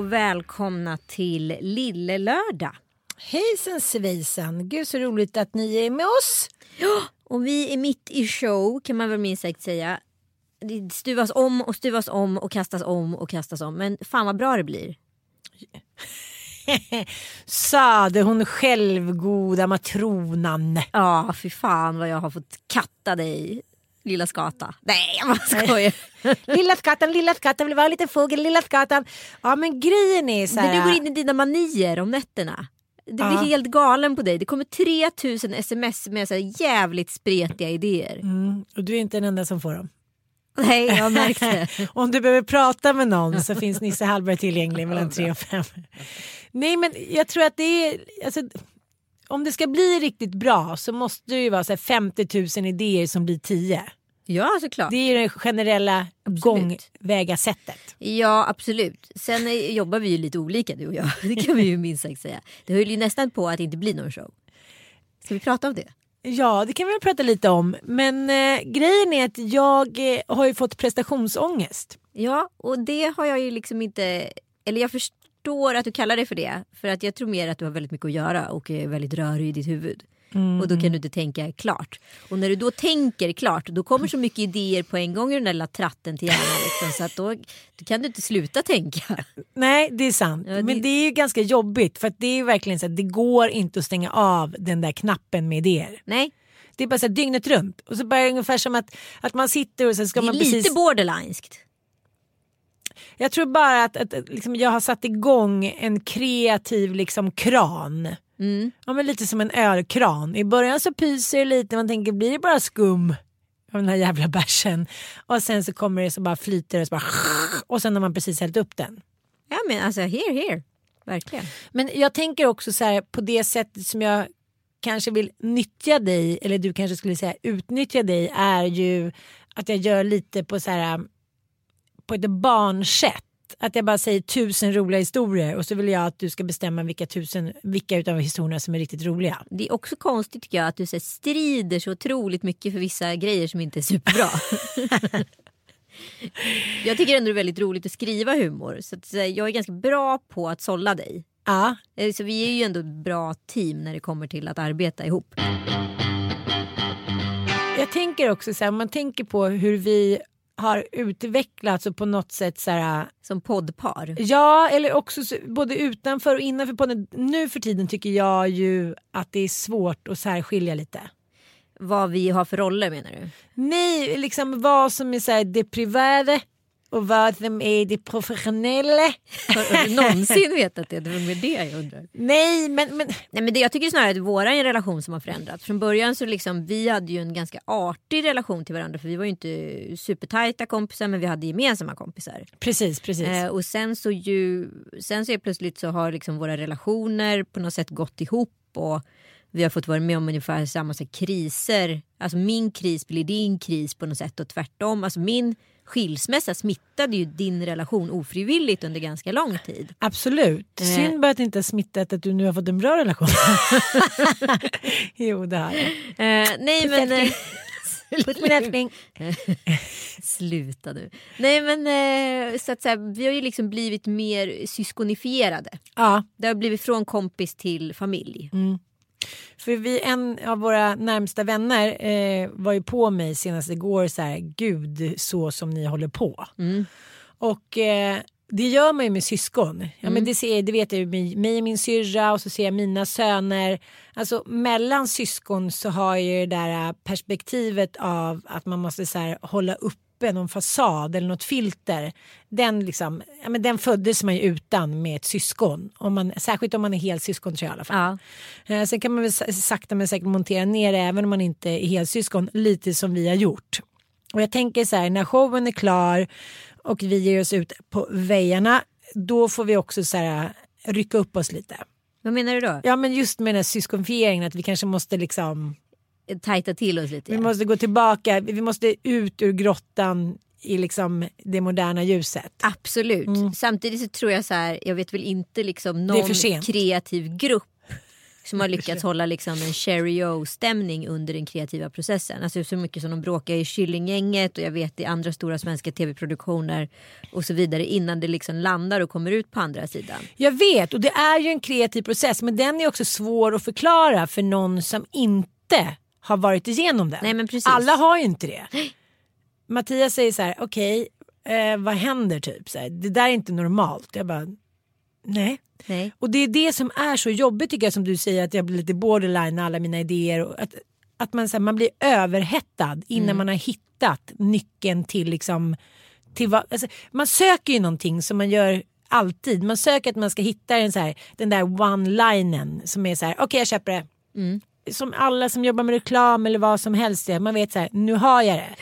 Och välkomna till Lille Lördag. Hejsan svejsan, gud så roligt att ni är med oss. Ja, och vi är mitt i show kan man väl minst sagt säga. Det stuvas om och stuvas om och kastas om och kastas om. Men fan vad bra det blir. Sade hon självgoda matronan. Ja, fy fan vad jag har fått katta dig. Lilla skata. Nej, jag bara skojar. lilla skatten, lilla skatten vill vara lite fågel, lilla skatten. Ja men grejen är så här. Men du går in i dina manier om nätterna. Det blir Ja. helt galen på dig. Det kommer 3000 sms med så jävligt spretiga idéer. Mm, och du är inte den enda som får dem. Nej, jag har märkt det. Om du behöver prata med någon så finns Nisse Hallberg tillgänglig mellan tre och fem. Nej men jag tror att det är, alltså, om det ska bli riktigt bra så måste det ju vara så här 50 000 idéer som blir 10. Ja, såklart. Det är ju det generella gångvägasättet. Ja absolut. Sen jobbar vi ju lite olika du och jag. Det kan vi ju minst sagt säga. Det höll ju nästan på att det inte blir någon show. Ska vi prata om det? Ja, det kan vi väl prata lite om. Men eh, grejen är att jag eh, har ju fått prestationsångest. Ja och det har jag ju liksom inte. Eller jag förstår att du kallar det för det. För att jag tror mer att du har väldigt mycket att göra och är väldigt rörig i ditt huvud. Och då kan du inte tänka klart. Och när du då tänker klart då kommer så mycket idéer på en gång i den där lilla tratten till hjärnan. Liksom, så att då, då kan du inte sluta tänka. Nej, det är sant. Ja, det- Men det är ju ganska jobbigt för att det är verkligen så att det går inte att stänga av den där knappen med idéer. Nej, Det är bara så här dygnet runt. Och så bara ungefär som att, att man sitter och så ska det är man lite precis... borderlineskt. Jag tror bara att, att, liksom jag har satt igång en kreativ liksom kran. Mm. Ja, men lite som en ölkran. I början så pyser det lite, man tänker blir det bara skum av den här jävla bärsen. Och sen så kommer det så bara flyter det och så bara och sen har man precis hällt upp den. Ja men alltså here here. Verkligen. Men jag tänker också så här på det sättet som jag kanske vill nyttja dig eller du kanske skulle säga utnyttja dig är ju att jag gör lite på så här på ett barnsätt. Att jag bara säger tusen roliga historier och så vill jag att du ska bestämma vilka tusen, vilka utav historierna som är riktigt roliga. Det är också konstigt tycker jag att du så här, strider så otroligt mycket för vissa grejer som inte är superbra. jag tycker ändå det är väldigt roligt att skriva humor. Så att, så här, jag är ganska bra på att sålla dig. Ja, Eh, Så vi är ju ändå ett bra team när det kommer till att arbeta ihop. jag tänker också så här, om man tänker på hur vi har utvecklats och på något sätt så här Som poddpar. Ja, eller också så, både utanför och innanför podden. Nu för tiden tycker jag ju att det är svårt att särskilja lite. Vad vi har för roller menar du? Nej, liksom vad som är så här det privata och vad som är det professionella. Har, har du någonsin vetat det? Det var med det jag undrar. Nej, men, men Nej, men det, jag tycker snarare att vår relation som har förändrats. Från början så liksom, vi hade ju en ganska artig relation till varandra för vi var ju inte supertajta kompisar men vi hade gemensamma kompisar. precis, precis. Eh, och sen så ju, sen så är plötsligt så har liksom våra relationer på något sätt gått ihop och Vi har fått vara med om ungefär samma så kriser. Alltså min kris blir din kris på något sätt och tvärtom. Alltså min skilsmässa smittade ju din relation ofrivilligt under ganska lång tid. Absolut. Eh. Synd bara att det inte smittat att du nu har fått en bra relation. jo det har det. Eh, nej men... eh, Puss min älskling. Sluta nu. Nej men eh, så att säga, vi har ju liksom blivit mer syskonifierade. Ja, Det har blivit från kompis till familj. För vi, en av våra närmsta vänner eh, var ju på mig senast igår så här, gud så som ni håller på. Mm. Och eh, det gör man ju med syskon. Ja, men det, ser, det vet jag ju med mig och min syrra och så ser jag mina söner. Alltså mellan syskon så har jag ju det där perspektivet av att man måste så här, hålla uppe någon fasad eller något filter. Den, liksom, ja, men den föddes man ju utan med ett syskon. Om man, särskilt om man är helsyskon tror jag i alla fall. Ja. Eh, Sen kan man väl sa- sakta men säkert montera ner det även om man inte är helsyskon lite som vi har gjort. Och jag tänker så här när showen är klar och vi ger oss ut på väjarna då får vi också så här rycka upp oss lite. Vad menar du då? Ja men just med den här syskonfieringen att vi kanske måste liksom Tajta till oss lite. vi ja. måste gå tillbaka, vi måste ut ur grottan i liksom det moderna ljuset. Absolut. Samtidigt så tror jag så här, jag vet väl inte liksom Mm. Någon kreativ grupp som har lyckats hålla liksom en Cherry stämning under den kreativa processen. Alltså så mycket som de bråkar i Killinggänget och jag vet i andra stora svenska tv-produktioner och så vidare innan det liksom landar och kommer ut på andra sidan. Jag vet och det är ju en kreativ process men den är också svår att förklara för någon som inte har varit igenom den. Nej. Alla har ju inte det. Mattias säger så här, okej eh, vad händer typ? Så här, det där är inte normalt. Jag bara, nej. Nej. Och det är det som är så jobbigt tycker jag som du säger att jag blir lite borderline med alla mina idéer. Och att, att man, så här, man blir överhettad innan man har hittat nyckeln till liksom till vad, alltså, man söker ju någonting som man gör alltid. Man söker att man ska hitta en så här, den där one-linen som är så här, okej jag köper det. Som alla som jobbar med reklam eller vad som helst, man vet så här, nu har jag det.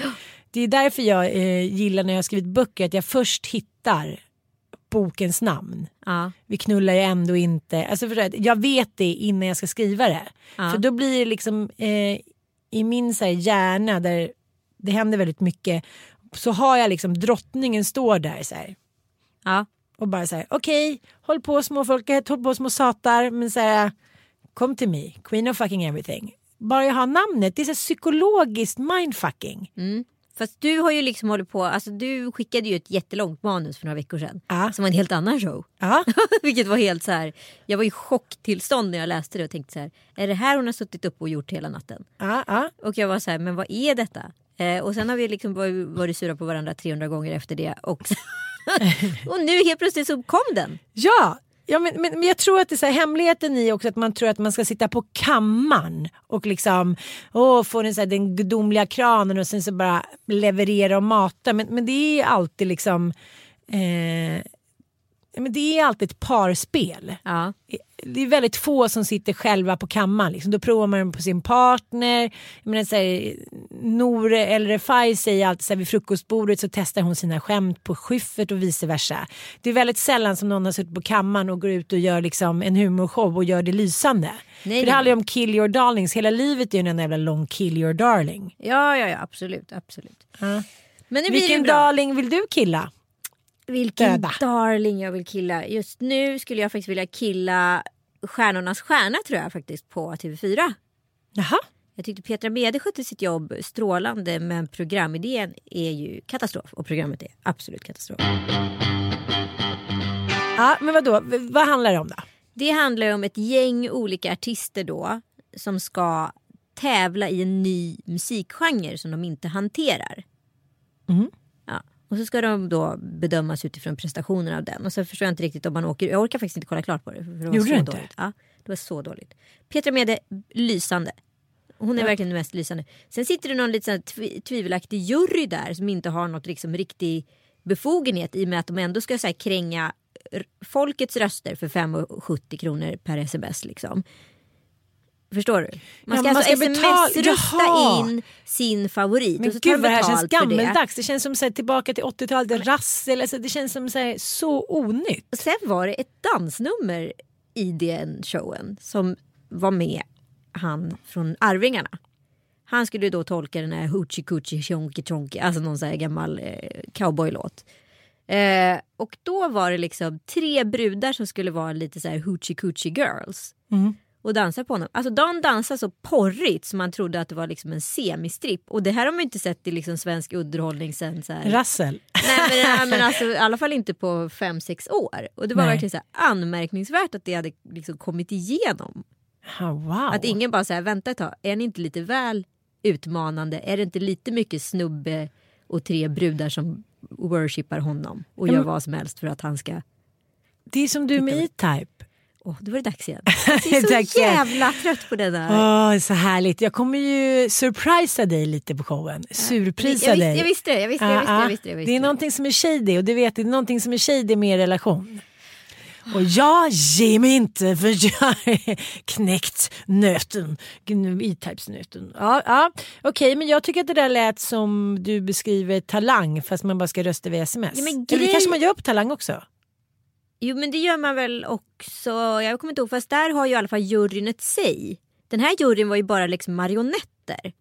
Det är därför jag eh, gillar när jag har skrivit böcker att jag först hittar bokens namn. Ja. Vi knullar ju ändå inte. Alltså för att jag vet det innan jag ska skriva det. Ja. För då blir det liksom eh, i min så här, hjärna där det händer väldigt mycket. Så har jag liksom drottningen står där så här. Ja. Och bara så här okej håll på småfolket, håll på små satar. Men så här kom till mig, queen of fucking everything. Bara jag har namnet, det är så psykologiskt mindfucking. Mm. Fast du har ju liksom hållit på, alltså du skickade ju ett jättelångt manus för några veckor sedan. Ja. Som var en helt annan show. Ja. Vilket var helt så här, jag var i chocktillstånd när jag läste det och tänkte så här, är det här hon har suttit upp och gjort hela natten? Ja. Och jag var så här, men vad är detta? Eh, och sen har vi liksom varit- varit sura på varandra 300 gånger efter det. Och, och nu helt plötsligt så kom den. Ja, ja men, men, men jag tror att det är så här, hemligheten i också att man tror att man ska sitta på kammaren och liksom åh, få den, så här, den gudomliga kranen och sen så bara leverera och mata. Men, men det är alltid liksom eh, men det är alltid ett parspel. Ja. Det är väldigt få som sitter själva på kammaren. Liksom. Då provar man på sin partner. Jag menar, så här, Nour El Refai säger alltid så här, vid frukostbordet så testar hon sina skämt på Schyffert och vice versa. Det är väldigt sällan som någon har suttit på kammaren och går ut och gör liksom en humorshow och gör det lysande. Nej, För det handlar ju om kill your darlings. Hela livet är ju en jävla lång kill your darling. Ja, ja, ja, absolut. absolut. Ja. Men nu Vilken darling vill du killa? Vilken döda? darling jag vill killa. Just nu skulle jag faktiskt vilja killa Stjärnornas stjärna tror jag faktiskt på TV4. Jaha. Jag tyckte Petra Mede skötte sitt jobb strålande men programidén är ju katastrof och programmet är absolut katastrof. Ja, men vadå? Vad handlar det om då? Det handlar om ett gäng olika artister då som ska tävla i en ny musikgenre som de inte hanterar. Mm. Ja. Och så ska de då bedömas utifrån prestationen av den. Och så förstår jag inte riktigt om man åker. Jag orkar faktiskt inte kolla klart på det. För det var Gjorde så du inte? Dåligt. Ja, det var så dåligt. Petra Mede, lysande. Hon är verkligen den mest lysande. Sen sitter det någon lite sån tv- tvivelaktig jury där som inte har något liksom riktig befogenhet i och med att de ändå ska så här, kränga folkets röster för 5,70 kronor per sms. Liksom. Förstår du? Man Ja, ska man alltså sms-rösta in sin favorit Men och så gud vad det här känns för det. gammeldags. Det känns som så här, tillbaka till 80-talet, rassel. Alltså, det känns som så, här, så onytt. Och sen var det ett dansnummer i den showen som var med han från Arvingarna. Han skulle då tolka den här Hoochie Coochie Chonky Chonky, alltså någon sån här gammal eh, cowboylåt. Eh, och då var det liksom tre brudar som skulle vara lite så här Hoochie Coochie Girls. Och dansa på honom. Alltså de dansar så porrigt som man trodde att det var liksom en semistripp. Och det här har man ju inte sett i liksom svensk underhållning sen så här. Rassel. Nej men, nej, men alltså, i alla fall inte på fem sex år. Och det var Nej. verkligen så här anmärkningsvärt att det hade liksom kommit igenom. Ah, wow. Att ingen bara säger vänta ett tag, är ni inte lite väl utmanande? Är det inte lite mycket snubbe och tre brudar som worshipar honom och gör men- vad som helst för att han ska... Det är som du med E-Type. Åh, då var det dags igen. Jag är så jävla trött på det där. Åh, så härligt. Jag kommer ju surprisa dig lite på showen. Surprisa jag, dig. visste, jag visste det, jag visste, jag visste, jag visste, jag visste. Det är någonting som är shady och du vet det är någonting som är shady med relation. Och jag ger mig inte för jag har knäckt nöten. E-types-nöten. Ja, ja. Okej, men jag tycker att det där lät som du beskriver talang fast man bara ska rösta via sms. Ja, men Eller grej- kanske man gör på talang också. Jo men det gör man väl också. Jag kommer inte ihåg fast där har ju i alla fall juryn ett säg. Den här juryn var ju bara liksom marionetter.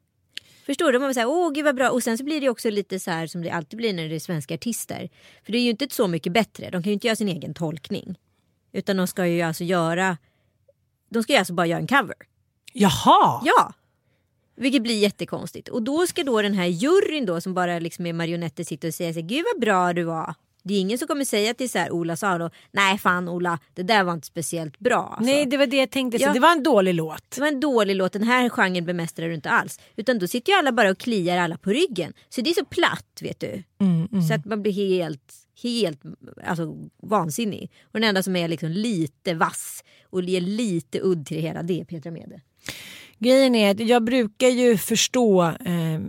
Förstår du? Man säger åh gud vad bra och sen så blir det också lite så här som det alltid blir när det är svenska artister. För det är ju inte så mycket bättre. De kan ju inte göra sin egen tolkning. Utan de ska ju alltså göra. De ska ju alltså bara göra en cover. Jaha! Ja. Vilket blir jättekonstigt. Och då ska då den här juryn då som bara liksom är marionetter sitta och säga så här, gud vad bra du var. Det är ingen som kommer säga till så här Ola Salo, nej fan Ola, det där var inte speciellt bra. Alltså. Nej, det var det jag tänkte. Så Ja. det var en dålig låt. Det var en dålig låt, den här genren bemästrar du inte alls. Utan då sitter ju alla bara och kliar alla på ryggen. Så det är så platt vet du. Så att man blir helt, helt alltså, vansinnig. Och den enda som är liksom lite vass och ger lite udd till det hela det är Petra Mede. Grejen är att jag brukar ju förstå eh,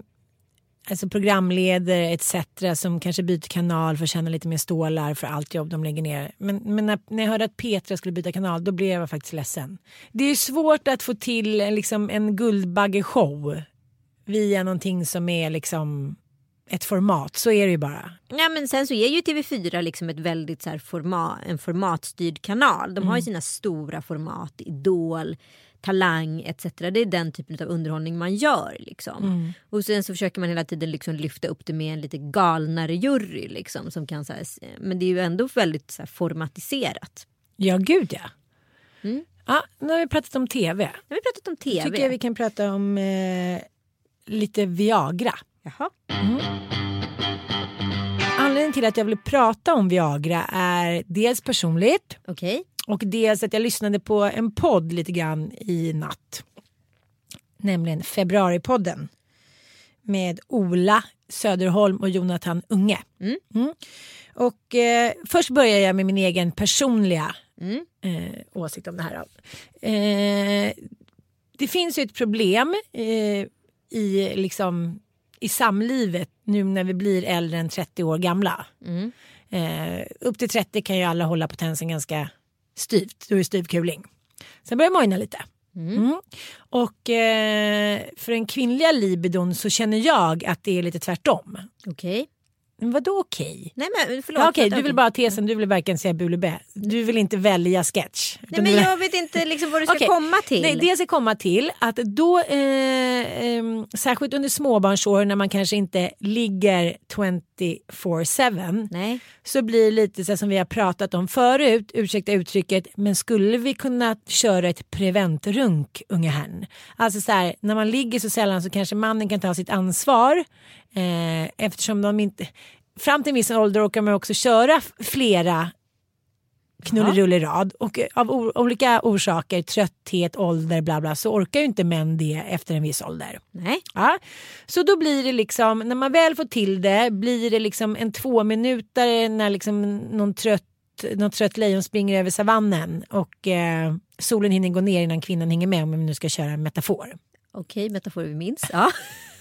alltså programledare etc. som kanske byter kanal för att tjäna lite mer stålar för allt jobb de lägger ner. Men, men när, när jag hörde att Petra skulle byta kanal då blev jag faktiskt ledsen. Det är svårt att få till liksom, en Guldbagge-show via någonting som är liksom ett format. Så är det ju bara. Ja, men sen så är ju TV4 liksom ett väldigt så format, en formatstyrd kanal. De har ju sina stora format, Idol, Talang etc. Det är den typen av underhållning man gör. Liksom. Och sen så försöker man hela tiden liksom lyfta upp det med en lite galnare jury. Liksom, som kan, så här, men det är ju ändå väldigt så här, formatiserat. Ja, gud ja. Mm. ja. Nu har vi pratat om tv. Nu har vi pratat om TV. tycker jag vi kan prata om eh, lite Viagra. Jaha. Anledningen till att jag vill prata om Viagra är dels personligt Okej. och dels att jag lyssnade på en podd lite grann i natt. Nämligen Februaripodden med Ola Söderholm och Jonathan Unge. Mm. Och eh, först börjar jag med min egen personliga Mm. eh, åsikt om det här. Eh, det finns ju ett problem eh, i, liksom, i samlivet nu när vi blir äldre än 30 år gamla. Mm. Eh, upp till 30 kan ju alla hålla potensen ganska styvt, då är det styvkuling. Sen börjar mojna lite. Mm. Och eh, för den kvinnliga libidon så känner jag att det är lite tvärtom. Okej. Men vadå okej? Nej men förlåt. Ja, okej, vänta, du vill bara tesen, du vill verkligen säga bulebä. Du vill inte välja sketch. Nej men vill- jag vet inte liksom vad du ska Okej. komma till. Nej, det jag ska komma till att då, eh, eh, särskilt under småbarnsår när man kanske inte ligger 24-7 Nej. så blir det lite så som vi har pratat om förut, ursäkta uttrycket, men skulle vi kunna köra ett preventrunk unge herrn? Alltså så här, när man ligger så sällan så kanske mannen kan ta sitt ansvar eh, eftersom de inte, fram till en viss ålder orkar man också köra flera knullerull i rad och av o- olika orsaker, trötthet, ålder, bla bla, så orkar ju inte män det efter en viss ålder. Nej. Ja. Så då blir det liksom, när man väl får till det, blir det liksom en två minuter när liksom någon trött, någon trött lejon springer över savannen och eh, solen hinner gå ner innan kvinnan hänger med om vi nu ska köra en metafor. Okej, metaforer vi minns. Ja.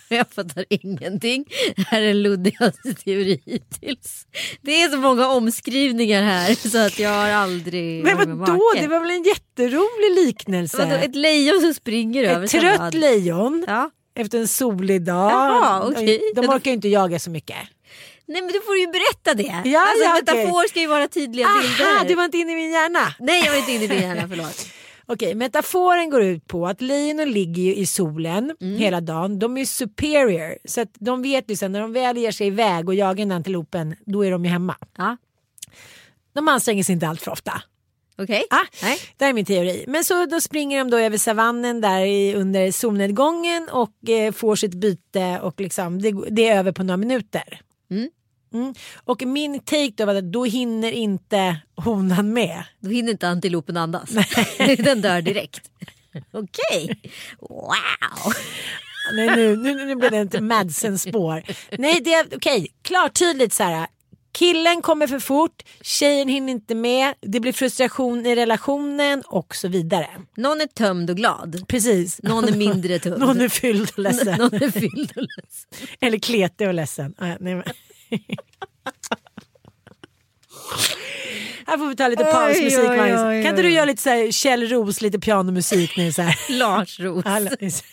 Jag fattar ingenting. Det här är den luddigaste teori hittills. Det är så många omskrivningar här så att jag har aldrig Men vadå, det var väl en jätterolig liknelse? Vadå, ett lejon som springer över Ett trött savannen. lejon Ja. efter en solig dag. Jaha, okej. De orkar ju inte jaga så mycket. Nej men då får du ju berätta det. Ja, alltså, ja, metafor okej. ska ju vara tydliga Aha, bilder. du var inte inne i min hjärna. Nej jag var inte inne i din hjärna, förlåt. Okej, metaforen går ut på att lejonen ligger ju i solen Mm. hela dagen. De är superior så att de vet liksom när de väl ger sig iväg och jagar den antilopen då är de ju hemma. Ja, De anstränger sig inte allt för ofta. okej. Ah, Nej. det är min teori. Men så då springer de då över savannen där i, under solnedgången och eh, får sitt byte och liksom, det, det är över på några minuter. Mm. Mm. Och min take då var att då hinner inte honan med. Då hinner inte antilopen andas. Den dör direkt. Okej. Wow. Nej, nu, nu, nu blev det ett Madsen-spår. Nej, det är okej. Klart tydligt så här. Killen kommer för fort, tjejen hinner inte med, det blir frustration i relationen och så vidare. Någon är tömd och glad. Precis. Någon är mindre tömd. Någon är fylld och ledsen. Någon är fylld och ledsen. Eller kletig och ledsen. Nej, men. Här får vi ta lite pausmusik Oj, oj, oj, Kan inte du göra lite så här Kjell Roos, lite pianomusik nu så här? Lars Roos.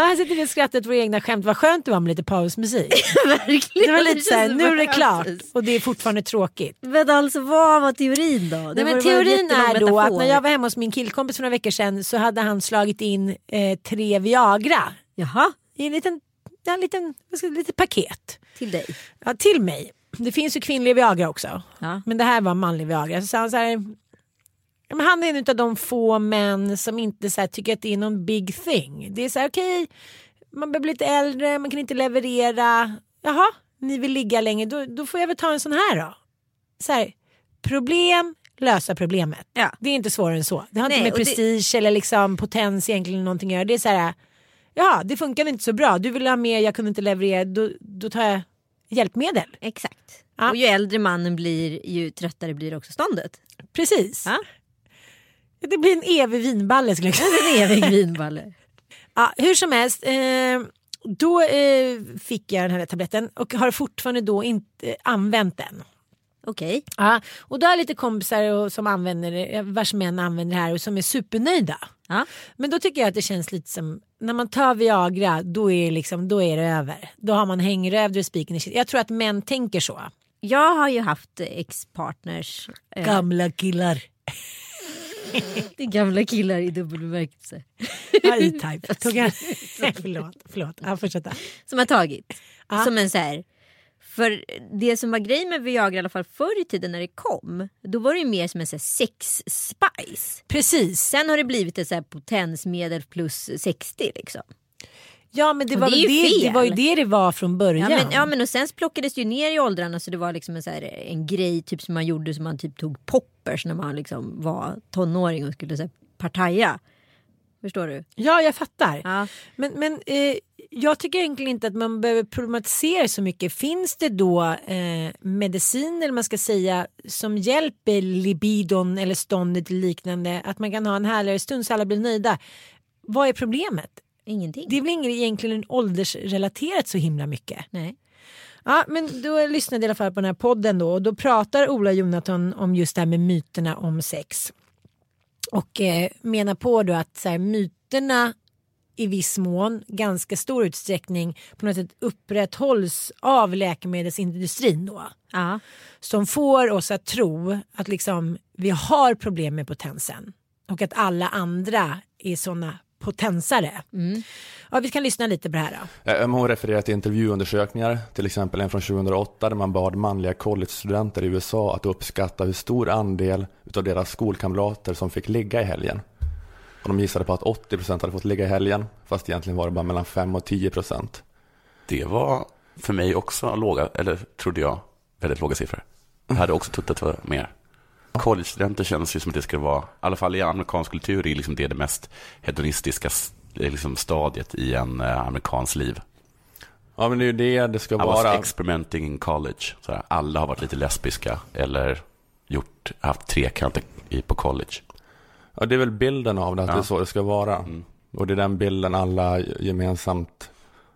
Ja, här sitter och skrattar åt våra egna skämt. Vad skönt det var med lite pausmusik. Verkligen. Det var lite så här, känns nu är det klart och det är fortfarande tråkigt. Men alltså vad var teorin då? Det Nej, men teorin är då att när jag var hemma hos min killkompis för några veckor sedan så hade han slagit in eh, tre Viagra Jaha, i en liten, ja, en liten, litet paket. till dig. Ja, till mig. Det finns ju kvinnlig Viagra också. Ja. Men det här var manlig Viagra. Så sa han så här, men han är en av de få män som inte så här, tycker att det är någon big thing. Det är så här okej, man börjar bli lite äldre, man kan inte leverera. Jaha, ni vill ligga länge, då, då får jag väl ta en sån här då. Så här, problem, lösa problemet. Ja. Det är inte svårare än så. Det har Nej, inte med och det- prestige eller liksom potens egentligen någonting att göra. Det är så här, ja det funkar inte så bra, du vill ha mer, jag kunde inte leverera, då, då tar jag hjälpmedel. Exakt. Ja. Och ju äldre mannen blir ju tröttare blir också ståndet. Precis. Ja. Det blir en evig vinballe skulle jag säga. En evig vinballe. Ja, hur som helst, eh, då eh, fick jag den här tabletten och har fortfarande då inte använt den. Okej. Ja, och då har jag lite kompisar och, som använder det, vars män använder det här och som är supernöjda. Ja. Men då tycker jag att det känns lite som när man tar Viagra då är, liksom, då är det över. Då har man hängröv, då är spiken i. Jag tror att män tänker så. Jag har ju haft ex-partners. Eh, Gamla killar. det är gamla killar i dubbel bemärkelse. Ja, E-Type. Tog jag... förlåt, förlåt. Ja, fortsätta. Som har tagit. Ja. Som en så här. För det som var grejen med Viagra i alla fall förr i tiden när det kom. Då var det ju mer som en sex-spice. Precis. Sen har det blivit ett så här potensmedel plus 60 liksom. Ja men det var, det det, det var ju det det var från början. Ja men, ja men och sen plockades det ju ner i åldrarna så det var liksom en, så här, en grej typ som man gjorde som man typ tog poppers när man liksom var tonåring och skulle så här, partaja. Förstår du? Ja, jag fattar. Ja. Men, men eh, jag tycker egentligen inte att man behöver problematisera så mycket. Finns det då eh, mediciner, eller man ska säga, som hjälper libidon eller ståndet liknande? Att man kan ha en härligare stund så alla blir nöjda. Vad är problemet? Ingenting. Det är väl inget egentligen åldersrelaterat så himla mycket. Nej. Ja, men då lyssnade jag i alla fall på den här podden då och då pratar Ola Jonathan om just det här med myterna om sex. Och eh, menar på då att så här, myterna i viss mån, ganska stor utsträckning på något sätt upprätthålls av läkemedelsindustrin då. Ja. Som får oss att tro att liksom vi har problem med potensen och att alla andra är sådana potensare. Ja, vi kan lyssna lite på det här då. Hon refererar till intervjuundersökningar, till exempel en från 2008 där man bad manliga collegestudenter i USA att uppskatta hur stor andel av deras skolkamrater som fick ligga i helgen. Och de gissade på att 80% hade fått ligga i helgen, fast egentligen var det bara mellan 5 och 10%. Det var för mig också låga, eller trodde jag, väldigt låga siffror. Jag hade också trott att det var mer. College-studenter känns ju som att det ska vara, i alla fall i amerikansk kultur, är liksom det det mest hedonistiska s- liksom stadiet i en eh, amerikans liv. Ja men det är ju det det ska I was vara. experimenting in college. Så här, alla har varit lite lesbiska eller gjort, haft trekanter i- på college. Ja det är väl bilden av det, att Ja. det är så det ska vara. Mm. Och det är den bilden alla gemensamt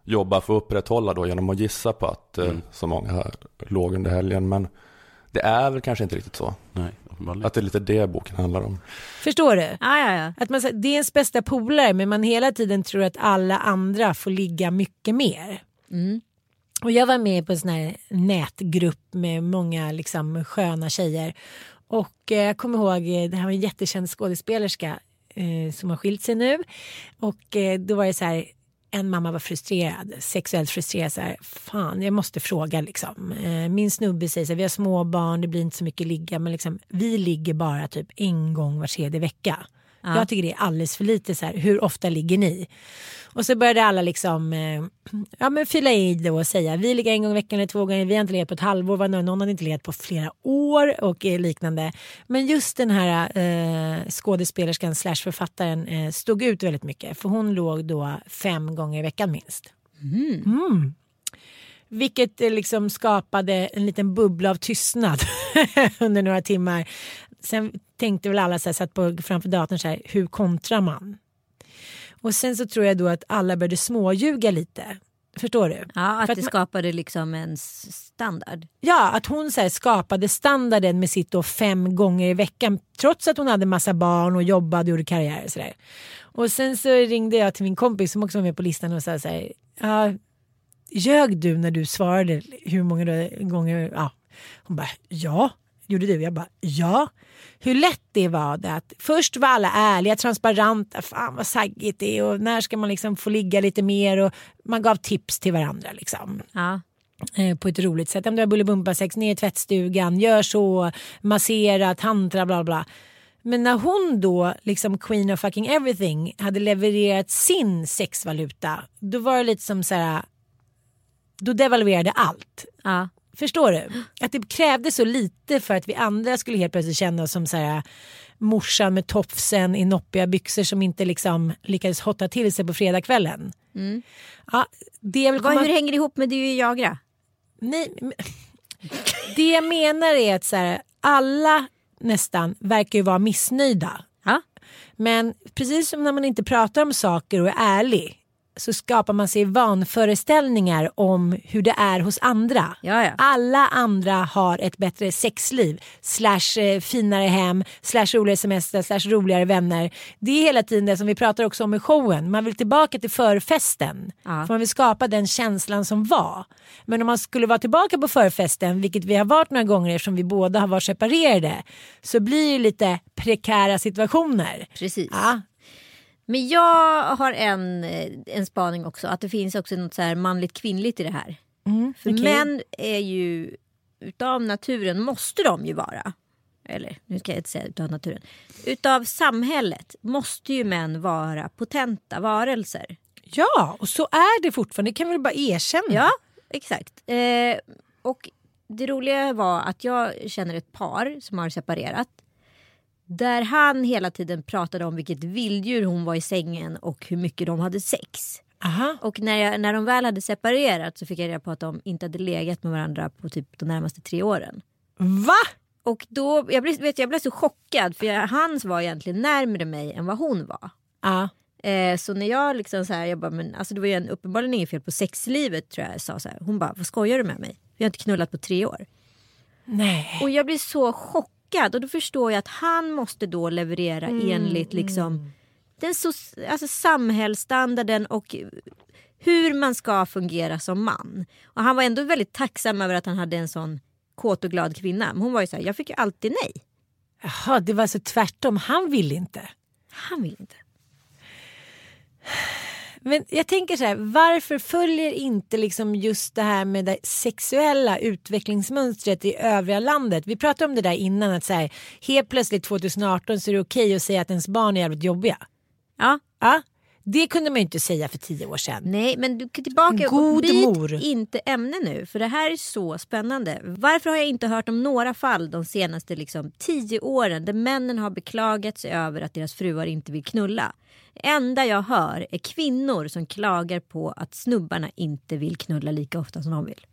jobbar för att upprätthålla då genom att gissa på att eh, Mm. så många låg under helgen. Men det är väl kanske inte riktigt så. Nej. Uppenbarligen. Att det är lite det boken handlar om. Förstår du? Ja, ja, ja. Att man, det är ens bästa polare men man hela tiden tror att alla andra får ligga mycket mer. Mm. Och jag var med på en sån här nätgrupp med många liksom, sköna tjejer. Och eh, jag kommer ihåg, eh, det här var en jättekänd skådespelerska eh, som har skilt sig nu. Och eh, då var det så här, en mamma var frustrerad, sexuellt frustrerad. Så här, Fan, jag måste fråga liksom. Eh, min snubbe säger så här, vi har små barn, det blir inte så mycket ligga. Men liksom, vi ligger bara typ en gång var tredje vecka. Ja. Jag tycker det är alldeles för lite. Så här, hur ofta ligger ni? Och så började alla liksom eh, ja, men fylla i det och säga vi ligger en gång i veckan eller två gånger. Vi har inte legat på ett halvår. Var någon hade inte legat på flera år och eh, liknande. Men just den här eh, skådespelerskan slash författaren eh, stod ut väldigt mycket. För hon låg då fem gånger i veckan minst. Mm. Vilket eh, liksom skapade en liten bubbla av tystnad under några timmar. Sen tänkte väl alla så här, satt på, framför datorn så här, hur kontrar man? Och sen så tror jag då att alla började småljuga lite. Förstår du? ja att För det man- skapade liksom en standard. Ja, att hon så skapade standarden med sitt då fem gånger i veckan trots att hon hade massa barn och jobbade och gjorde karriär. Och, så där. och sen så ringde jag till min kompis som också var med på listan och sa så här. Ja, ljög du när du svarade hur många gånger? Ja. Hon bara ja. Gjorde du? Jag bara ja. Hur lätt det var det att först var alla ärliga, transparenta, fan vad saggigt det är och när ska man liksom få ligga lite mer och man gav tips till varandra liksom Ja. eh, på ett roligt sätt. Om du har bullybumpa-sex, ner i tvättstugan, gör så, massera, tantra, bla bla. Men när hon då, liksom queen of fucking everything, hade levererat sin sexvaluta, då var det lite som så här, då devalverade allt. Ja. Förstår du? Att det krävde så lite för att vi andra skulle helt plötsligt känna oss som så här, morsan med tofsen i noppiga byxor som inte liksom lyckades hotta till sig på fredagskvällen. Ja, det Vad, komma- hur hänger det ihop med du och Jagra? Nej, men, det jag menar är att så här, alla nästan verkar ju vara missnöjda. Ja. Men precis som när man inte pratar om saker och är ärlig så skapar man sig vanföreställningar om hur det är hos andra. Ja, ja. Alla andra har ett bättre sexliv, slash eh, finare hem, slash roligare semester, slash roligare vänner. Det är hela tiden det som vi pratar också om i showen. Man vill tillbaka till förfesten. Ja. För man vill skapa den känslan som var. Men om man skulle vara tillbaka på förfesten, vilket vi har varit några gånger eftersom vi båda har varit separerade, så blir det lite prekära situationer. Precis. Ja, Men jag har en, eh, en spaning också. Att det finns också något så här manligt kvinnligt i det här. För okej. män är ju utav naturen måste de ju vara. Eller nu ska jag inte säga utav naturen. Utav samhället måste ju män vara potenta varelser. ja, och så är det fortfarande. Det kan vi bara erkänna. Ja, exakt. Eh, och det roliga var att jag känner ett par som har separerat. Där han hela tiden pratade om vilket vilddjur hon var i sängen och hur mycket de hade sex. Aha. Och när, jag, när de väl hade separerat så fick jag reda på att de inte hade legat med varandra på typ de närmaste tre åren. Va? Och då, jag blev, vet, jag blev så chockad för jag, hans var egentligen närmare mig än vad hon var. Ja. Eh, så när jag liksom så här, jag bara, men alltså det var ju en, uppenbarligen inget fel på sexlivet tror jag jag sa så här. Hon bara, vad skojar du med mig? Vi har inte knullat på tre år. Nej. Och jag blir så chockad och då förstår jag att han måste då leverera enligt liksom den so alltså samhällsstandarden och hur man ska fungera som man. Och han var ändå väldigt tacksam över att han hade en sån kåt och glad kvinna. Men hon var ju så här, jag fick ju alltid nej. Jaha, det var så tvärtom. Han ville inte. Han vill inte. Men jag tänker så här, varför följer inte liksom just det här med det sexuella utvecklingsmönstret i övriga landet? Vi pratade om det där innan att så här, helt plötsligt 2018 så är det okej att säga att ens barn är jävligt jobbiga. Ja, Ja, det kunde man ju inte säga för tio år sedan. nej men du tillbaka God byt mor. inte ämne nu för det här är så spännande. Varför har jag inte hört om några fall de senaste liksom, tio åren där männen har beklagat sig över att deras fruar inte vill knulla? Det enda jag hör är kvinnor som klagar på att snubbarna inte vill knulla lika ofta som de vill.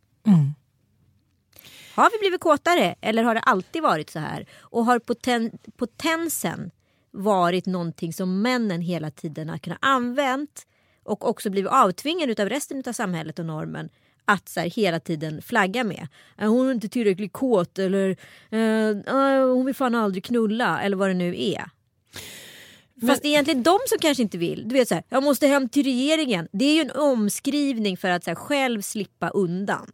Har vi blivit kåtare eller har det alltid varit så här? Och har poten potensen varit någonting som männen hela tiden har kunnat använt och också blivit avtvingade av resten av samhället och normen att så här, hela tiden flagga med. "Äh, Hon är inte tillräckligt kåt eller eh, äh, hon vill fan aldrig knulla eller vad det nu är. Fast det är egentligen de som kanske inte vill. Du vet så här, jag måste hem till regeringen. Det är ju en omskrivning för att så här, själv slippa undan.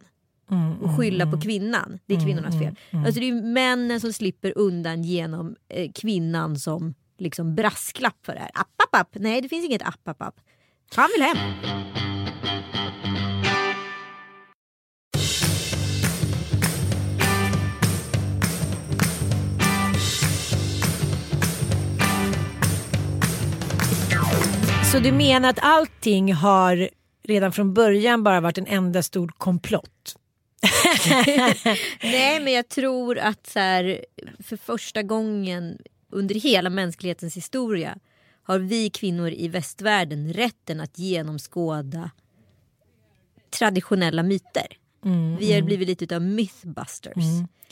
Och skylla på kvinnan. Det är kvinnornas fel. Alltså det är männen som slipper undan genom eh, kvinnan som liksom brasklapp för det här. App, app, app. Nej det finns inget app, app, app. Han vill hem. Så du menar att allting har redan från början bara varit en enda stor komplott? Nej men jag tror att så här, för första gången under hela mänsklighetens historia har vi kvinnor i västvärlden rätten att genomskåda traditionella myter. vi har blivit lite av mythbusters.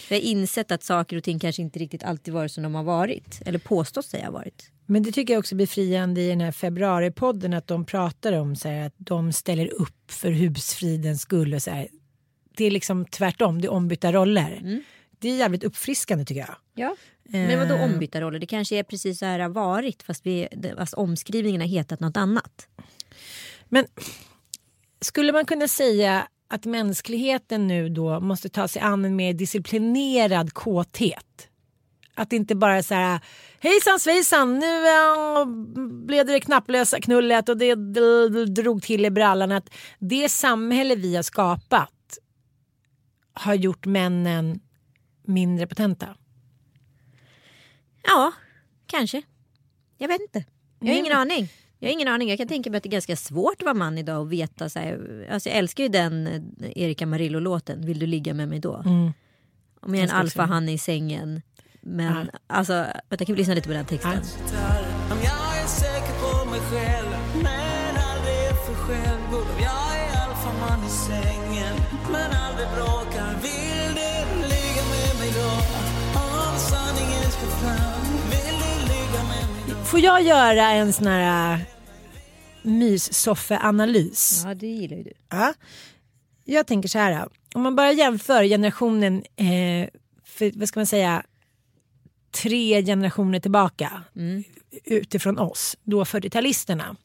Vi har insett att saker och ting kanske inte riktigt alltid varit som de har varit. Eller påstås sig ha varit. Men det tycker jag också är befriande i den här februaripodden att de pratar om så här, att de ställer upp för husfridens skull och så här. Det är liksom tvärtom, det är ombytta roller. Det är jävligt uppfriskande tycker jag. Ja. Men vadå Eh. ombytta roller? Det kanske är precis så här har varit fast, vi, fast omskrivningen har hetat något annat. Men skulle man kunna säga att mänskligheten nu då måste ta sig an en mer disciplinerad kåthet? Att det inte bara är så här hejsan svejsan nu äh, blev det knapplösa knullet och det drog till i brallan. Att det samhälle vi har skapat har gjort männen mindre potenta. Ja, kanske. Jag vet inte. Jag har ingen aning. Jag har ingen aning. Jag kan tänka mig att det är ganska svårt att vara man idag och veta. Så här, alltså jag älskar ju den eh, Erika Marillo-låten. Vill du ligga med mig då? Om jag är en alfahanne i sängen. Men alltså, vänta, kan vi lyssna lite på den texten? Om Får jag göra en sån här äh, myssoffeanalys? Ja, det gillar ju du. Ja. Jag tänker så här. Om man bara jämför generationen, eh, för, vad ska man säga, tre generationer tillbaka utifrån oss, då 40-talisterna.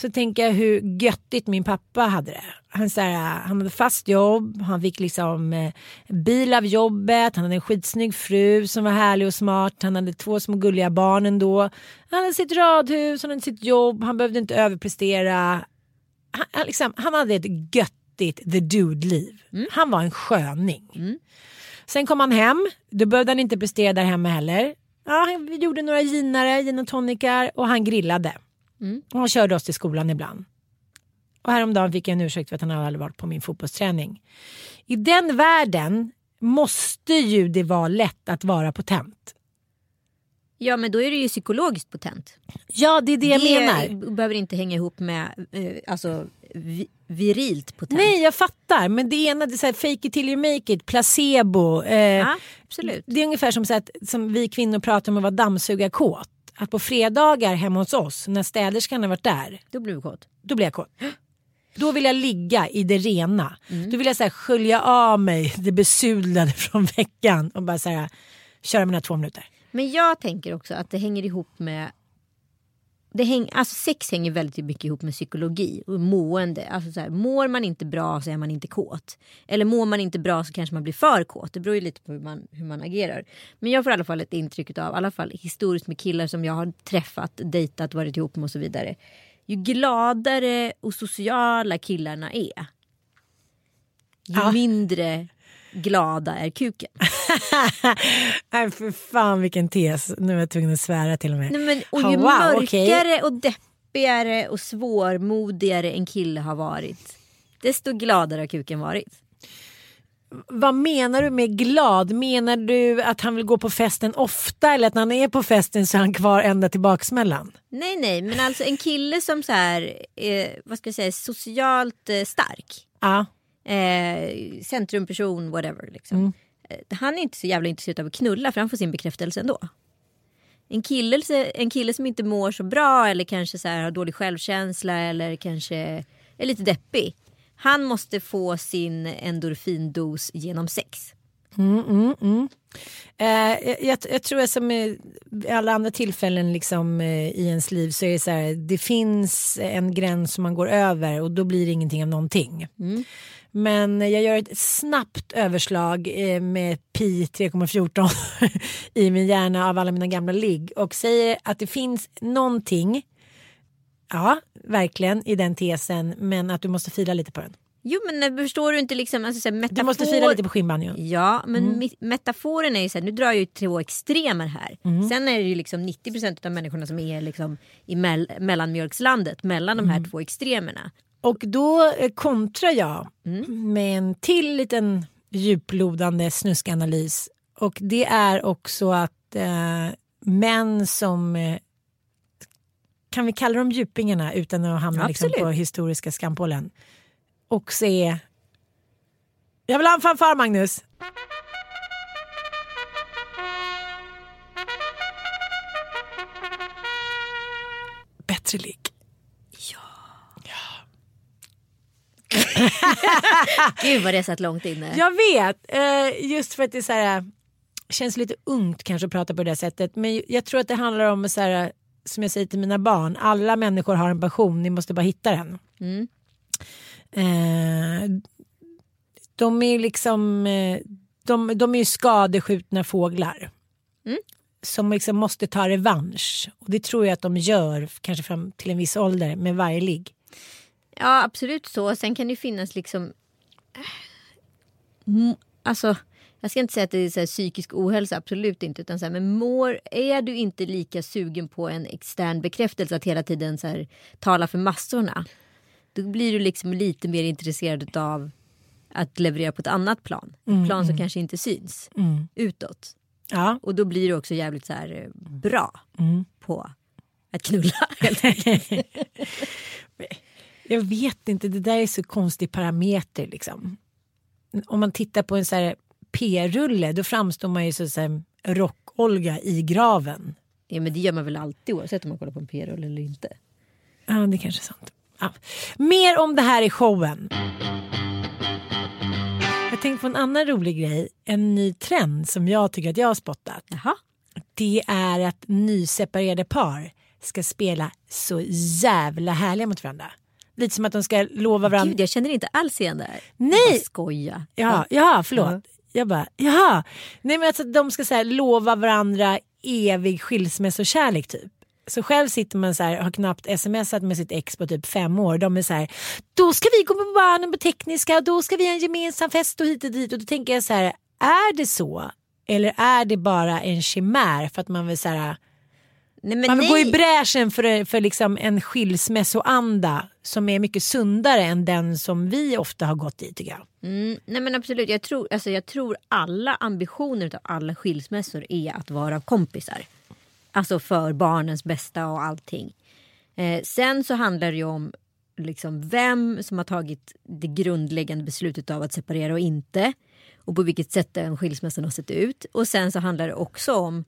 Så tänker jag hur göttigt min pappa hade det. Han, så här, han hade fast jobb, han fick liksom eh, bil av jobbet, han hade en skitsnygg fru som var härlig och smart, han hade två små gulliga barn ändå. Han hade sitt radhus, han hade sitt jobb, han behövde inte överprestera han, han liksom, han hade ett göttigt the dude-liv. Han var en sköning. Sen kom han hem, då behövde han inte prestera där hemma heller. Ja, han gjorde några ginare, gin och tonikar och han grillade. Och han körde oss till skolan ibland. Och häromdagen fick jag en ursäkt för att han hade varit på min fotbollsträning. I den världen måste ju det vara lätt att vara potent. Ja, men då är det ju psykologiskt potent. Ja, det är det jag menar. behöver inte hänga ihop med eh, alltså, vi, virilt potent. Nej, jag fattar. Men det ena det är så här, fake it till you make it, placebo. Eh, Ja, absolut. Det är ungefär som, så att, som vi kvinnor pratar om att vara dammsugarkåt. Att på fredagar hemma hos oss, när städerskan har varit där, Då blir du kåt. då blir jag kåt. Då vill jag ligga i det rena. Då vill jag så här, skölja av mig det besudlade från veckan och bara så här, köra mina två minuter. Men jag tänker också att det hänger ihop med det häng, alltså sex hänger väldigt mycket ihop med psykologi och mående. Alltså så här, mår man inte bra så är man inte kåt. Eller mår man inte bra så kanske man blir för kåt. Det beror ju lite på hur man, hur man agerar. Men jag får i alla fall ett intryck av, i alla fall historiskt med killar som jag har träffat, dejtat, varit ihop med och så vidare. Ju gladare och sociala killarna är. Ju Ja. mindre glada är kuken. Nej för fan vilken tes. Nu är jag tvungen att svära till och med. Nej, men, och ju wow, mörkare okej. och deppigare och svårmodigare en kille har varit desto gladare har kuken varit. Vad menar du med glad? Menar du att han vill gå på festen ofta eller att när han är på festen så är han kvar ända till baksmällan? Nej nej men alltså en kille som så här, eh, vad ska jag säga, socialt eh, stark. Ja. Eh, centrumperson, whatever. Liksom. Mm. Eh, han är inte så jävla intresserad av att knulla för han får sin bekräftelse ändå. En kille, en kille som inte mår så bra eller kanske så här, har dålig självkänsla eller kanske är lite deppig. Han måste få sin endorfindos genom sex. Mm, mm, mm. Eh, jag, jag tror att som i alla andra tillfällen liksom, eh, i ens liv så är det så här, det finns en gräns som man går över och då blir det ingenting av någonting. Men jag gör ett snabbt överslag eh, med pi 3,14 i min hjärna av alla mina gamla ligg och säger att det finns någonting, ja verkligen i den tesen, men att du måste fila lite på den. Jo men förstår du inte liksom alltså, så här, metafor... Du måste fila lite på skinnbanjon. Ja men mi- metaforen är ju så här, nu drar jag ju två extremer här. Sen är det ju liksom 90% av människorna som är liksom i mell- mellanmjölkslandet mellan de här två extremerna. Och då eh, kontrar jag med en till liten djuplodande snuskanalys. Och det är också att eh, män som eh, kan vi kalla dem djupingarna utan att hamna liksom, på historiska skampålen. Också är... Jag vill ha en fanfar Magnus! Bättre ligg. Gud vad det satt långt inne. Jag vet, eh, just för att det är så här, känns lite ungt kanske att prata på det där sättet. Men jag tror att det handlar om, så här, som jag säger till mina barn, alla människor har en passion, ni måste bara hitta den. Mm. Eh, de är liksom, eh, de, de är ju skadeskjutna fåglar. Mm. Som liksom måste ta revansch. Och det tror jag att de gör, kanske fram till en viss ålder, med varje ligg. Ja absolut så. Sen kan det finnas liksom... Mm, Alltså, jag ska inte säga att det är så psykisk ohälsa, absolut inte. Utan så här, men mår, är du inte lika sugen på en extern bekräftelse att hela tiden så här, tala för massorna. Då blir du liksom lite mer intresserad av att leverera på ett annat plan. Ett plan som kanske inte syns utåt. Ja. Och då blir du också jävligt så här, eh, bra på att knulla. helt enkelt. Jag vet inte, det där är så konstig parameter liksom. Om man tittar på en så här p-rulle då framstår man ju här rock-Olga i graven. ja, men det gör man väl alltid oavsett om man kollar på en p-rulle eller inte. Ja, det kanske är sant. Ja. Mer om det här i showen. Jag tänkte på en annan rolig grej. En ny trend som jag tycker att jag har spottat. Jaha. Det är att nyseparerade par ska spela så jävla härliga mot varandra. Lite som att de ska lova varandra. Gud, jag känner inte alls igen det här. Nej. Jag skoja. Ja, ja förlåt. Jag bara, jaha. Nej men alltså de ska så här, lova varandra evig skilsmässokärlek typ. Så själv sitter man så här, har knappt smsat med sitt ex på typ fem år. De är så här, då ska vi gå på barnen på tekniska och då ska vi ha en gemensam fest och hit och dit. Och då tänker jag så här, är det så? Eller är det bara en chimär för att man vill så här, Nej, men man vill nej. gå i bräschen för, för liksom en skilsmässoanda som är mycket sundare än den som vi ofta har gått i tycker jag. Mm, nej men absolut, jag tror, alltså, jag tror alla ambitioner av alla skilsmässor är att vara kompisar. Alltså för barnens bästa och allting. Eh, sen så handlar det ju om liksom vem som har tagit det grundläggande beslutet av att separera och inte. Och på vilket sätt den skilsmässan har sett ut. Och sen så handlar det också om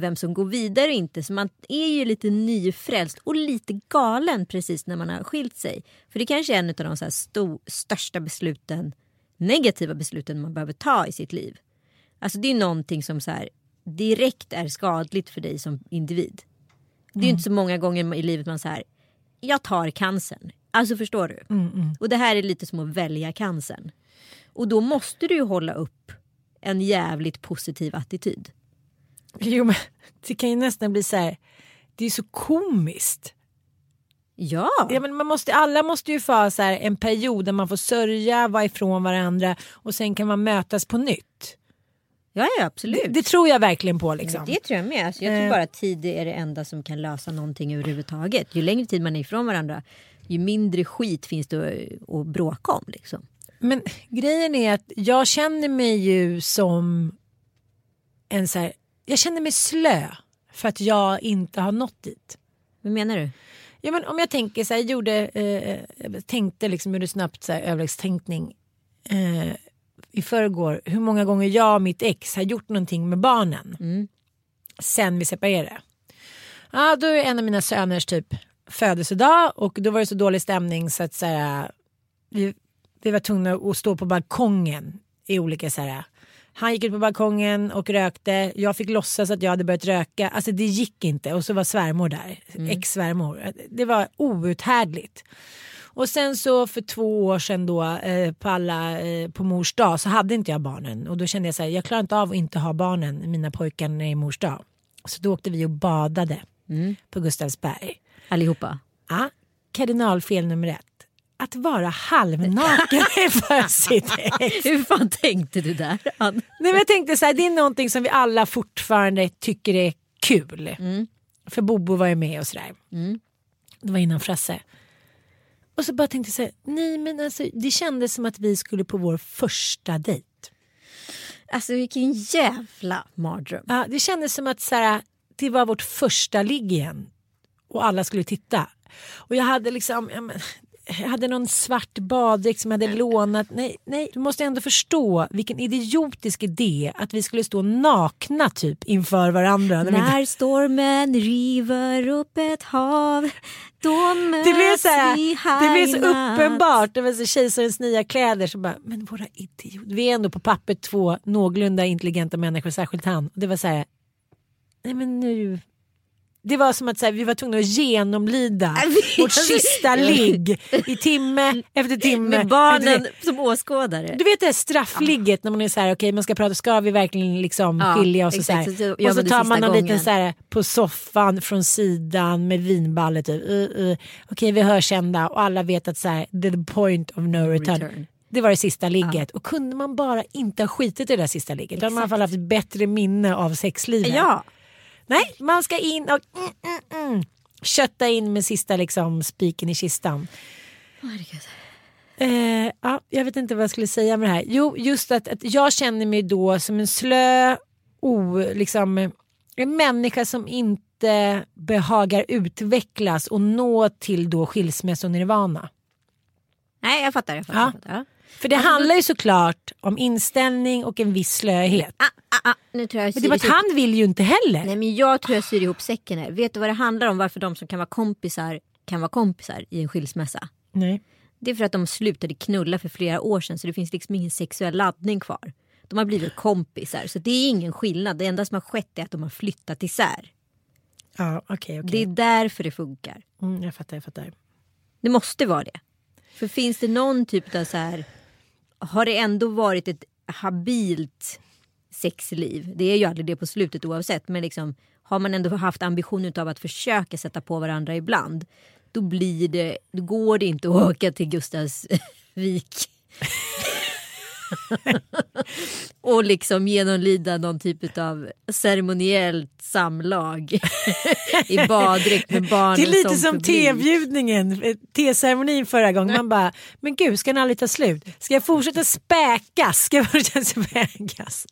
vem som går vidare och inte. Så man är ju lite nyfrälst och lite galen precis när man har skilt sig. För det kanske är en av de så här sto- största besluten, negativa besluten man behöver ta i sitt liv. Alltså det är någonting som så här, direkt är skadligt för dig som individ. Det är ju inte så många gånger i livet man säger jag tar cancern. Alltså förstår du? Och det här är lite som att välja cancern. Och då måste du ju hålla upp en jävligt positiv attityd. Jo, men det kan ju nästan bli så här, det är så komiskt. Ja, Ja, men man måste, alla måste ju få så här en period där man får sörja, vara ifrån varandra och sen kan man mötas på nytt. ja, ja absolut. Det, det tror jag verkligen på. Liksom. Det tror jag med. Alltså, jag tror Eh. bara att tid är det enda som kan lösa någonting överhuvudtaget. Ju längre tid man är ifrån varandra, ju mindre skit finns det att, att bråka om. Liksom. Men grejen är att jag känner mig ju som en så här, jag känner mig slö för att jag inte har nått dit. Vad menar du? Ja, men om jag tänker så här, jag gjorde, eh, jag tänkte liksom, gjorde snabbt så här, överläggstänkning eh, i förrgår. Hur många gånger jag och mitt ex har gjort någonting med barnen sen vi separerade. Ja, då är en av mina söners typ födelsedag och då var det så dålig stämning så att så här, vi vi var tvungna att stå på balkongen i olika så här. Han gick ut på balkongen och rökte. Jag fick låtsas att jag hade börjat röka. Alltså det gick inte. Och så var svärmor där. Ex-svärmor. Det var outhärdligt. Och sen så för två år sedan då eh, på, alla, eh, på mors dag så hade inte jag barnen. Och då kände jag så här, jag klarar inte av att inte ha barnen, mina pojkar när det är mors dag. Så då åkte vi och badade på Gustavsberg. Allihopa. Ja, kardinalfel nummer ett. Att vara halvnaken inför sitt ex. Hur fan tänkte du där? Ann? Nej, men jag tänkte så här, det är någonting som vi alla fortfarande tycker är kul. För Bobo var ju med och sådär. Det var innan Frasse. Och så bara tänkte jag så här, nej men alltså det kändes som att vi skulle på vår första dejt. Alltså vilken jävla mardröm. Ja, det kändes som att så här, det var vårt första ligg igen. Och alla skulle titta. Och jag hade liksom, ja, men, hade någon svart baddräkt som jag hade lånat. Nej, nej, du måste ändå förstå vilken idiotisk idé att vi skulle stå nakna typ inför varandra. När När stormen river upp ett hav då möts Det blev så, här, vi det blev så uppenbart. Det var så kejsarens nya kläder. Så bara, men våra idioter. Vi är ändå på pappret två någorlunda intelligenta människor, särskilt han. Och det var så här, nej men nu. Det var som att så här, vi var tvungna att genomlida vårt sista ligg i timme efter timme. Med barnen som åskådare. Du vet det här straffligget när man är så här, okej man ska prata, ska vi verkligen liksom Ja, skilja oss och så Och så tar man någon liten så här på soffan från sidan med vinballet typ. Uh, uh. Okej vi hörs kända och alla vet att så här, the point of no return. return. Det var det sista ligget och kunde man bara inte ha skitit i det där sista ligget. Då hade man i alla fall haft bättre minne av sexlivet. Ja, Nej, man ska in och mm, mm, mm, kötta in med sista liksom spiken i kistan. herregud. Eh, ja, jag vet inte vad jag skulle säga med det här. Jo, just att, att jag känner mig då som en slö, o, liksom, en människa som inte behagar utvecklas och nå till då skilsmässonirvana. Nej jag fattar. Jag fattar, Ja. jag fattar. För det handlar ju såklart om inställning och en viss slöhet. Ah, ah, nu tror jag Men det var att han vill ju inte heller. Nej men jag tror jag syr ihop säcken här. Vet du vad det handlar om varför de som kan vara kompisar kan vara kompisar i en skilsmässa? Nej. Det är för att de slutade knulla för flera år sedan så det finns liksom ingen sexuell laddning kvar. De har blivit kompisar så det är ingen skillnad. Det enda som har skett är att de har flyttat isär. Ja, okej, Det okej. är därför det funkar. Mm, jag fattar, jag fattar. Det måste vara det. För finns det någon typ av så här. Har det ändå varit ett habilt sexliv? Det är ju aldrig det på slutet oavsett. Men liksom, har man ändå haft ambition av att försöka sätta på varandra ibland. Då blir det, då går det inte att åka till Gustavsvik. och liksom genomlida någon typ av ceremoniellt samlag i baddräkt med barnen Det är lite som publik. tebjudningen, teceremonin förra gången. Man bara, men gud ska den aldrig ta slut? Ska jag fortsätta späkas? Ska jag fortsätta späkas?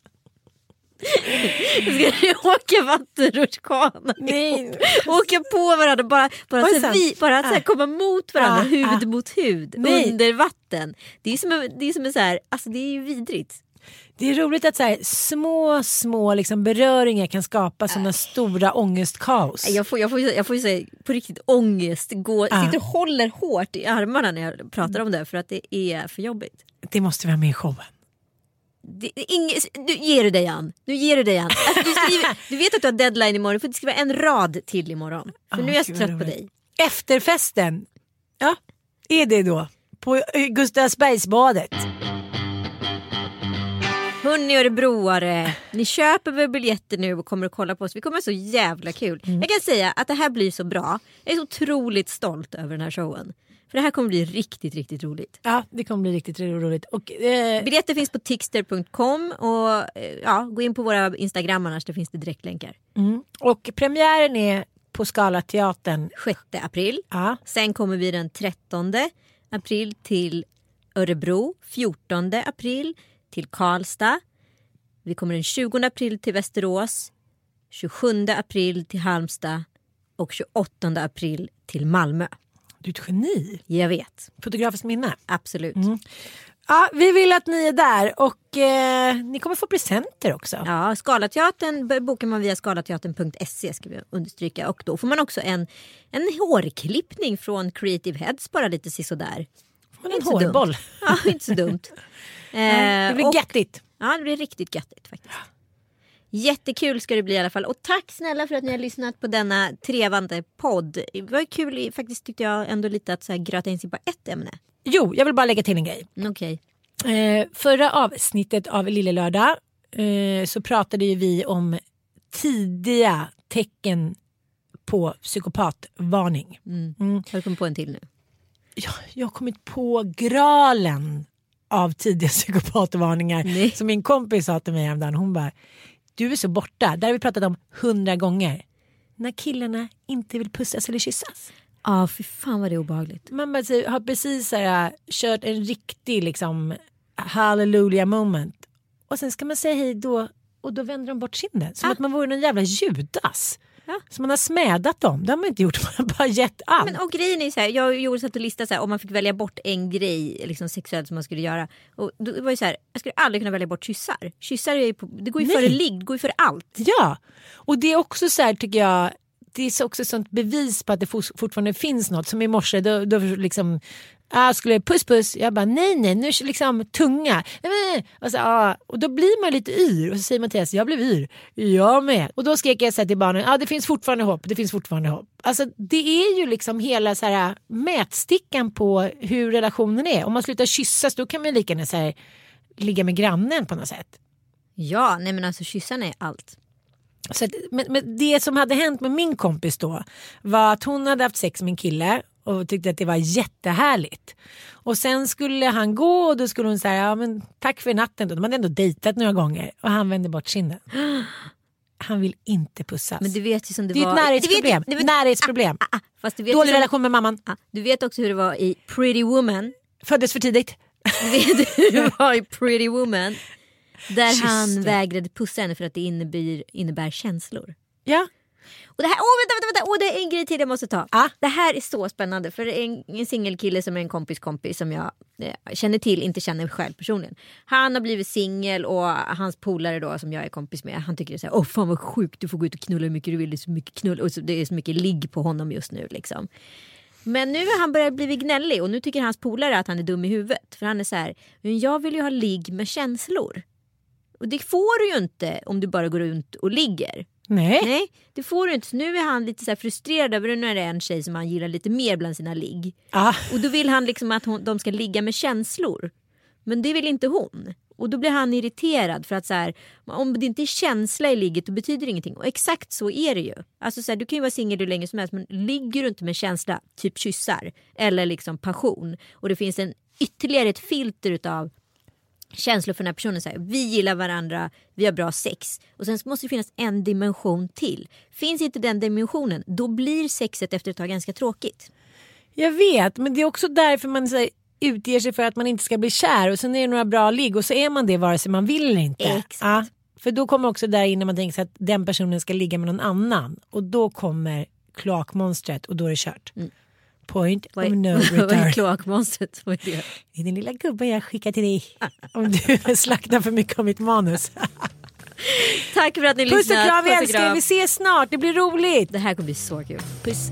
Ska ni åka vattenrutschkana? Åka på varandra, bara, bara, Oj, så här, vi, bara att så här, Ah. komma mot varandra, Ah, hud ah. mot hud, Nej. under vatten. Det är som en, det är som en så här, alltså det är ju vidrigt. Det är roligt att så här, små, små liksom, beröringar kan skapa sådana stora ångestkaos. Jag får, jag får, jag får ju säga på riktigt ångest, gå, Ah. sitter och håller hårt i armarna när jag pratar om det för att det är för jobbigt. Det måste vi ha med i showen. Det, inget, nu ger du dig Ann. Nu ger du dig Ann. Alltså, du, skriver, du vet att du har deadline imorgon, du får inte skriva en rad till imorgon. För Ah, nu är jag så trött på dig. Efterfesten, ja, är det då? På eh, Gustavsbergsbadet. Hörni Örebroare, ni köper väl biljetter nu och kommer att kolla på oss. Vi kommer ha så jävla kul. Mm. Jag kan säga att det här blir så bra. Jag är så otroligt stolt över den här showen. För det här kommer bli riktigt, riktigt roligt. Ja, det kommer bli riktigt roligt. Och, eh, Biljetter finns på tixter.com och eh, ja, gå in på våra Instagram annars, där finns det direktlänkar. mm. och premiären är på Scalateatern. 6 april. Ja. Sen kommer vi den 13 april till Örebro. 14 april till Karlstad. Vi kommer den 20 april till Västerås. 27 april till Halmstad. Och 28 april till Malmö. Du är ett geni. Jag vet, Fotografiskt minne. absolut. Ja, vi vill att ni är där och eh, ni kommer få presenter också. Ja, Skalateatern bokar man via skalateatern.se ska vi understryka. Och då får man också en, en hårklippning från Creative Heads bara lite sisådär. Men en hårboll. Ja, inte så dumt. det Eh, blir och- göttigt. Ja, det blir riktigt göttigt faktiskt. Jättekul ska det bli i alla fall. Och tack snälla för att ni har lyssnat på denna trevande podd. Det var kul faktiskt tyckte jag ändå lite att så här gröta in sig på ett ämne. Jo, jag vill bara lägga till en grej. Okej. Eh, förra avsnittet av Lille Lördag eh, så pratade ju vi om tidiga tecken på psykopatvarning. Mm. Mm. Har du kommit på en till nu? Ja, jag har kommit på graalen av tidiga psykopatvarningar Nej. som min kompis sa till mig häromdagen. Hon bara, du är så borta. Där har vi pratat om hundra gånger. När killarna inte vill pussas eller kyssas. Ja, fy fan vad det är obehagligt. Man bara, så, har precis så här, kört en riktig liksom, hallelujah moment. Och sen ska man säga hej då och då vänder de bort kinden. Som Ah. att man vore någon jävla Judas. Ja. Så man har smädat dem. Det har man inte gjort. Man har bara gett allt. Men, och grejen är ju så här, jag gjorde satt och listade så här, om man fick välja bort en grej liksom sexuellt som man skulle göra. Och då var det så här, jag skulle aldrig kunna välja bort kyssar. Kyssar är ju på, det går ju Nej. före ligg, det går ju före allt. Ja, och det är också så här tycker jag. Det är så också sånt bevis på att det fort- fortfarande finns något. Som i morse, då, då liksom ah, skulle jag puss puss. Jag bara nej nej, nu liksom tunga. Nej, nej, nej. Och, så, ah, och då blir man lite yr och så säger Mattias jag blev yr. Jag med. Och då skrek jag så här till barnen, ah, det finns fortfarande hopp, det finns fortfarande hopp. Alltså det är ju liksom hela så här, mätstickan på hur relationen är. Om man slutar kyssas då kan man lika gärna så här, ligga med grannen på något sätt. Ja, nej men alltså kyssarna är allt. Så att, men, men det som hade hänt med min kompis då var att hon hade haft sex med en kille och tyckte att det var jättehärligt. Och sen skulle han gå och då skulle hon säga ja, men tack för natten. Då. De hade ändå dejtat några gånger och han vände bort kinden. Han vill inte pussas. Men du vet ju som det, det är var... ett närhetsproblem. Du vet, du vet, närhetsproblem. ah, ah, du ju Dålig som, relation med mamman. ah, du vet också hur det var i Pretty Woman. Föddes för tidigt. Du vet hur det var i Pretty Woman. Där Just han det. vägrade pussa henne för att det innebär, innebär känslor. Ja. Och det här, åh vänta, vänta, vänta, åh, det är en grej till jag måste ta. Ah. Det här är så spännande för det är en, en singelkille som är en kompis kompis som jag eh, känner till, inte känner själv personligen. Han har blivit singel och hans polare då som jag är kompis med, han tycker det är så här, åh fan vad sjukt, du får gå ut och knulla hur mycket du vill, det är så mycket knull och så, det är så mycket ligg på honom just nu liksom. Men nu har han börjat bli gnällig och nu tycker hans polare att han är dum i huvudet. För han är så här, "Men jag vill ju ha ligg med känslor. Och det får du ju inte om du bara går runt och ligger. Nej. Nej, det får du inte. Så nu är han lite så frustrerad över nu är det en tjej som han gillar lite mer bland sina ligg. Ah. Och då vill han liksom att hon, de ska ligga med känslor. Men det vill inte hon. Och då blir han irriterad för att så här, om det inte är känsla i ligget då betyder det ingenting. Och exakt så är det ju. Alltså så här, du kan ju vara singel hur länge som helst men ligger du inte med känsla, typ kyssar eller liksom passion och det finns en ytterligare ett filter utav känslor för den här personen. Så här, vi gillar varandra, vi har bra sex. Och sen måste det finnas en dimension till. Finns inte den dimensionen, då blir sexet efter ett tag ganska tråkigt. Jag vet, men det är också därför man så här, utger sig för att man inte ska bli kär och sen är det några bra ligg och så är man det vare sig man vill eller inte. Exakt. Ja, för då kommer också där in när man tänker sig att den personen ska ligga med någon annan och då kommer kloakmonstret och då är det kört. Point of är, no vad är return. kloakmonstret? Vad är det? Det är den lilla gubben jag skickar till dig om du slaktar för mycket av mitt manus. Tack för att ni Puss och kram, vi älskar er. Vi ses snart, det blir roligt. Det här kommer bli så kul. Puss.